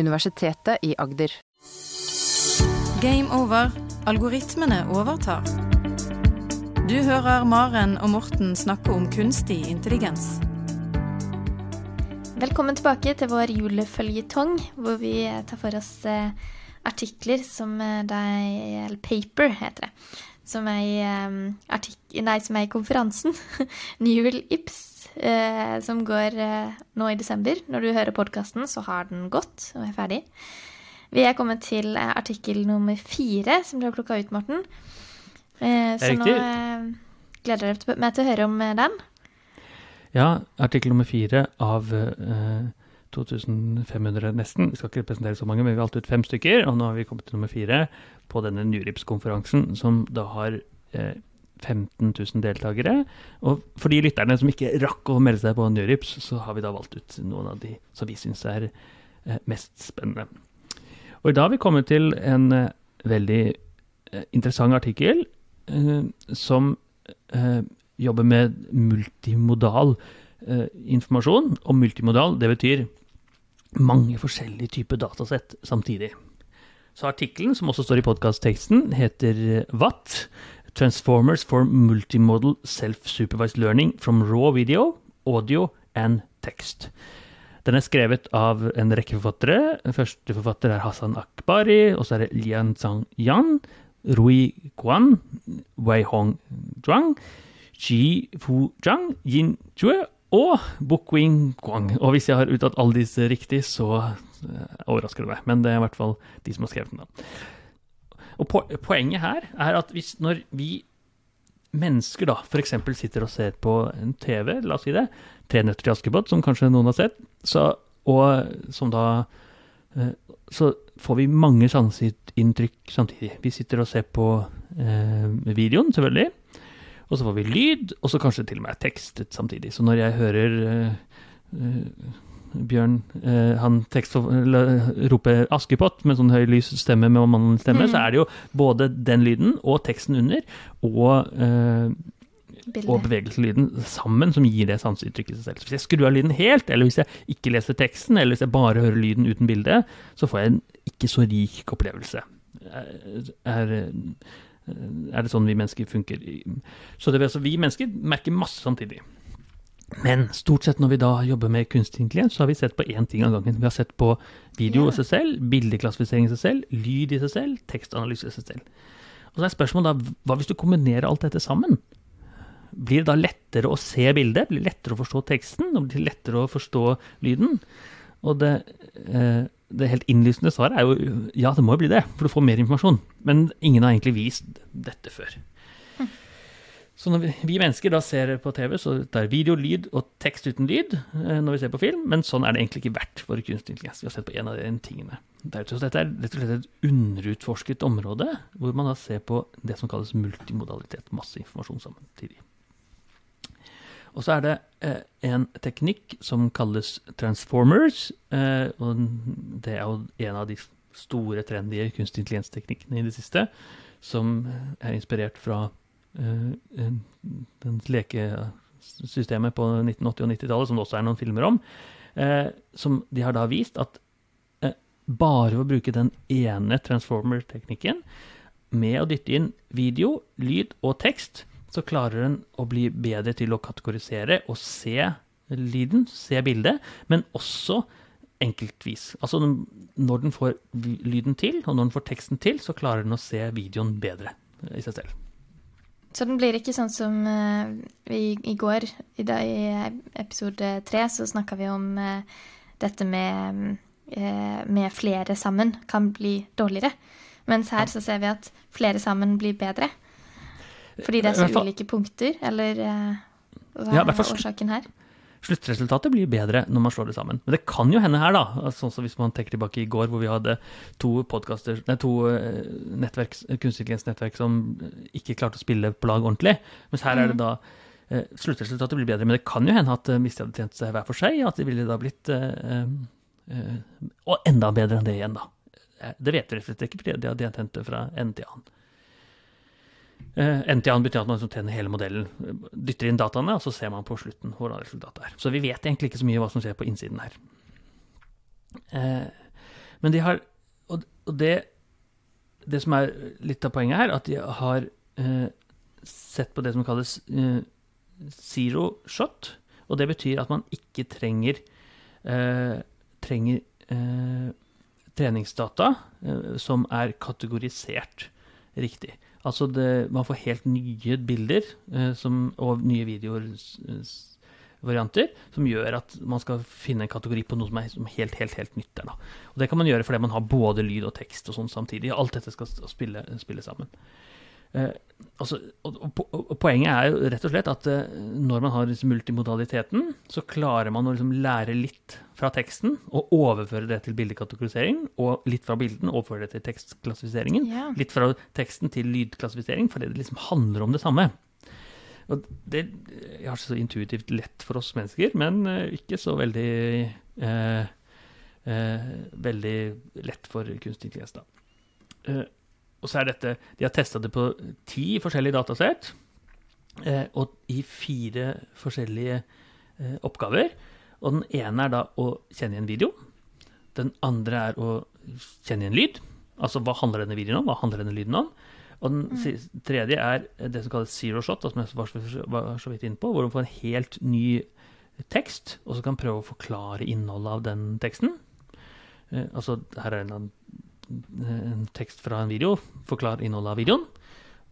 Universitetet i Agder. Game over. Algoritmene overtar. Du hører Maren og Morten snakke om kunstig intelligens. Velkommen tilbake til vår juleføljetong, hvor vi tar for oss eh, artikler som eh, de Eller paper, heter det. Som er i, eh, artik- nei, som er i konferansen. Newell Ips, eh, som går eh, nå i desember. Når du hører podkasten, så har den gått og er ferdig. Vi er kommet til eh, artikkel nummer fire, som du har plukka ut, Morten. Eh, så nå eh, gleder jeg meg til å høre om den. Ja, artikkel nummer fire av eh, 2500 nesten. Vi skal ikke representere så mange, men vi har valgt ut fem stykker. Og nå har vi kommet til nummer fire på denne Nurips-konferansen, som da har eh, 15 000 deltakere. Og for de lytterne som ikke rakk å melde seg på Njørips, så har vi da valgt ut noen av de som vi syns er eh, mest spennende. Og i dag har vi kommet til en eh, veldig eh, interessant artikkel som jobber med multimodal informasjon. Og multimodal, det betyr mange forskjellige typer datasett samtidig. Så artikkelen, som også står i podkastteksten, heter eh, WAT. Transformers for Multimodal Self-Supervised Learning from Raw Video, Audio and Text. Den er skrevet av en rekke forfattere. Første forfatter er Hassan Akbari, og så er det Lian Zhang Yan, Rui Guan, Wei Hong Zhuang, Ji Fu Zhang, Yin Chue og Bukwing Guang. Og hvis jeg har uttalt alle disse riktig, så eh, overrasker det meg. Men det er i hvert fall de som har skrevet den. da. Og Poenget her er at hvis når vi mennesker da f.eks. sitter og ser på en TV, la oss si det, Tre nøtter til Askepott, som kanskje noen har sett, så, og som da eh, Så får vi mange sanseinntrykk samtidig. Vi sitter og ser på eh, videoen, selvfølgelig. Og så får vi lyd, og så kanskje til og med tekstet samtidig. Så når jeg hører eh, eh, Bjørn eh, han tekst, roper 'Askepott' med sånn høy lys stemme med mannen stemme, Mm. så er det jo både den lyden og teksten under, og, eh, og bevegelseslyden sammen som gir det sanseinntrykket i seg selv. Så hvis jeg skrur av lyden helt, eller hvis jeg ikke leser teksten, eller hvis jeg bare hører lyden uten bilde, så får jeg en ikke så rik opplevelse. Er, er, er det sånn vi mennesker funker? Så det altså, vi mennesker merker masse samtidig. Men stort sett når vi da jobber med kunstig intelligens, så har vi sett på én ting av gangen. Vi har sett på video i seg selv, bildeklassifisering i seg selv, lyd i seg selv, tekstanalyse i seg selv. Og så er spørsmålet da, hva hvis du kombinerer alt dette sammen? Blir det da lettere å se bildet? Blir det lettere å forstå teksten? Og blir det lettere å forstå lyden? Og det, eh, det helt innlysende svaret er jo ja, det må jo bli det, for du får mer informasjon. Men ingen har egentlig vist dette før. Så når vi, mennesker da ser på TV, så det er video, lyd og tekst uten lyd eh, når vi ser på film, men sånn er det egentlig ikke verdt for kunstig intelligens. Vi har sett på en av de tingene. Det dette er rett og slett et underutforsket område, hvor man da ser på det som kalles multimodalitet, masse informasjon samtidig. Og så er det eh, en teknikk som kalles transformers, eh, og det er jo en av de store trendy kunstig intelligens-teknikkene i det siste, som er inspirert fra eh, lekesystemet på 1980- og 90-tallet, som det også er noen filmer om, eh, som de har da vist at eh, bare ved å bruke den ene transformer-teknikken, med å dytte inn video, lyd og tekst, så klarer den å bli bedre til å kategorisere og se lyden, se bildet, men også enkeltvis. Altså når den får lyden til, og når den får teksten til, så klarer den å se videoen bedre i seg selv. Så den blir ikke sånn som uh, i, i går, i, dag, i episode tre, så snakka vi om uh, dette med, uh, med flere sammen kan bli dårligere. Mens her så ser vi at flere sammen blir bedre. Fordi det er så ulike punkter, eller hva Ja, er hvert årsaken her? Sluttresultatet blir bedre når man slår det sammen. Men det kan jo hende her, da. Altså, sånn som hvis man tenker tilbake i går, hvor vi hadde to podcaster, nei, to nettverk, nettverks, kunstig intelligens-nettverk som ikke klarte å spille på lag ordentlig. Mens her er det da eh, Sluttresultatet blir bedre. Men det kan jo hende at eh, hvis de hadde tjent seg hver for seg, at de ville da blitt eh, eh, Og enda bedre enn det igjen, da. Eh, Det vet vi rett og slett ikke, fordi de hadde tjent det fra ende til annen. Ende til betyr at man liksom tenner hele modellen, dytter inn dataene, og så ser man på slutten hvordan resultatet er. Så vi vet egentlig ikke så mye hva som skjer på innsiden her. Eh, Men de har Og, det, det som er litt av poenget her, at de har eh, sett på det som kalles eh, zero shot. Og det betyr at man ikke trenger, eh, trenger eh, treningsdata eh, som er kategorisert riktig. Altså det, man får helt nye bilder eh, som, og nye videovarianter som gjør at man skal finne en kategori på noe som er helt, helt, helt nytt der. Da. Og det kan man gjøre fordi man har både lyd og tekst og sånn samtidig. Alt dette skal spille, spille sammen. Eh, altså, poenget er jo rett og slett at eh, når man har liksom multimodaliteten, så klarer man å liksom lære litt fra teksten og overføre det til bildekategorisering, og litt fra bilden overføre det til tekstklassifiseringen. Yeah. Litt fra teksten til lydklassifisering, fordi det liksom handler om det samme. Og det er ikke så intuitivt lett for oss mennesker, men eh, ikke så veldig eh, eh, Veldig lett for kunstig intelligens, da. Eh, og så er dette De har testa det på ti forskjellige datasett, eh, og i fire forskjellige eh, oppgaver. Og den ene er da å kjenne igjen video. Den andre er å kjenne igjen lyd. Altså hva handler denne videoen om, hva handler denne lyden om? Og den tredje er det som kalles zero shot, som jeg var så- vidt inne på, hvor du får en helt ny tekst, og så kan prøve å forklare innholdet av den teksten. Eh, altså, her er en, en tekst fra en video, forklar innholdet av videoen.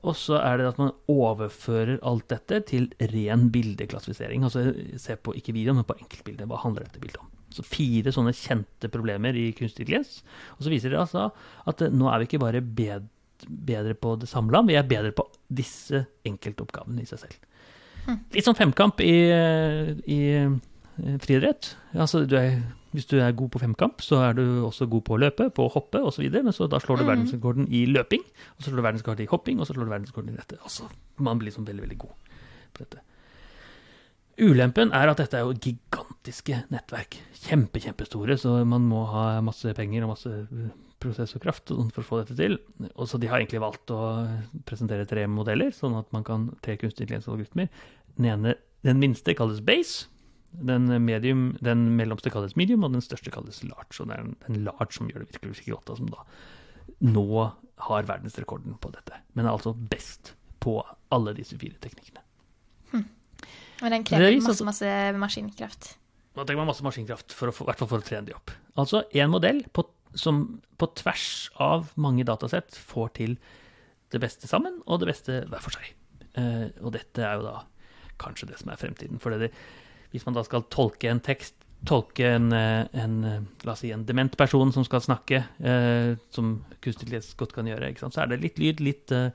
Og så er det at man overfører alt dette til ren bildeklassifisering. Altså se på ikke videoen, men på enkeltbildet. Hva handler dette bildet om? Så fire sånne kjente problemer i kunstig intelligens. Og så viser det altså at eh, nå er vi ikke bare bedre på det samla, vi er bedre på disse enkeltoppgavene i seg selv. Litt sånn femkamp i, i eh, friidrett. Altså, du er, hvis du er god på femkamp, så er du også god på å løpe, på å hoppe osv. Men så da slår du Mm. verdensrekorden i løping, og så slår du verdensrekorden i hopping, og så slår du verdensrekorden i dette. Altså, man blir liksom veldig, veldig god på dette. Ulempen er at dette er jo gigantiske nettverk. Kjempe, kjempestore, så man må ha masse penger og masse prosess prosessorkraft og kraft for å få dette til. Og så de har egentlig valgt å presentere tre modeller, sånn at man kan tre kunstig intelligens-algoritmer. Den ene, den minste kalles base. Den, medium, den mellomste kalles medium, og den største kalles large. Og det er en, large som gjør det virkelig, virkelig godt, og som da nå har verdensrekorden på dette. Men er altså best på alle disse fire teknikkene. Men den krever viser masse, masse maskinkraft. Da trenger man masse maskinkraft, for å i hvert fall for å trene de opp. Altså en modell på, som på tvers av mange datasett får til det beste sammen, og det beste hver for seg. Uh, og dette er jo da kanskje det som er fremtiden. For det, hvis man da skal tolke en tekst, tolke en, eh, en eh, la oss si en dement person som skal snakke, eh, som kunstig godt kan gjøre, så er det litt lyd, litt eh,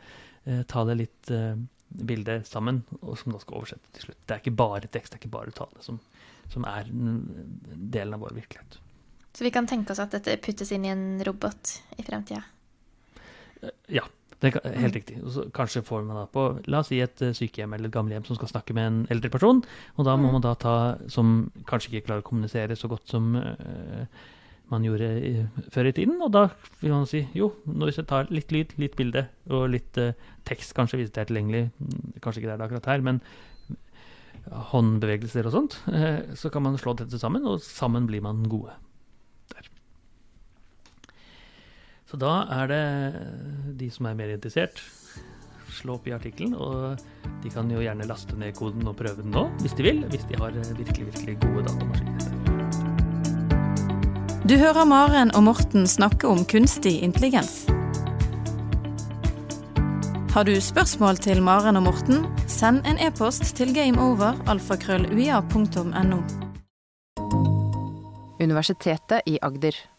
eh, tale, litt eh, bilde sammen, og som da skal oversette til slutt. Det er ikke bare tekst, det er ikke bare tale som, som er delen av vår virkelighet. Så vi kan tenke oss at dette puttes inn i en robot i fremtida. Ja, det er helt riktig. Og så kanskje får man da på la oss si et eh, sykehjem eller et gamlehjem som skal snakke med en eldre person, og da må man da ta som kanskje ikke klarer å kommunisere så godt som eh, man gjorde i, før i tiden, og da vil man si jo, hvis jeg tar litt lyd, litt bilde og litt eh, tekst kanskje hvis det er tilgjengelig, mm, kanskje ikke det er det akkurat her, men håndbevegelser og sånt, eh, så kan man slå dette sammen, og sammen blir man gode. Der. Så da er det de som er mer interessert, slå opp i artikkelen, og de kan jo gjerne laste ned koden og prøve den nå, hvis de vil, hvis de har eh, virkelig, virkelig gode datamaskiner. Du hører Maren og Morten snakke om kunstig intelligens. Har du spørsmål til Maren og Morten, send en e-post til gameover.alfakrølluia.no. Universitetet i Agder.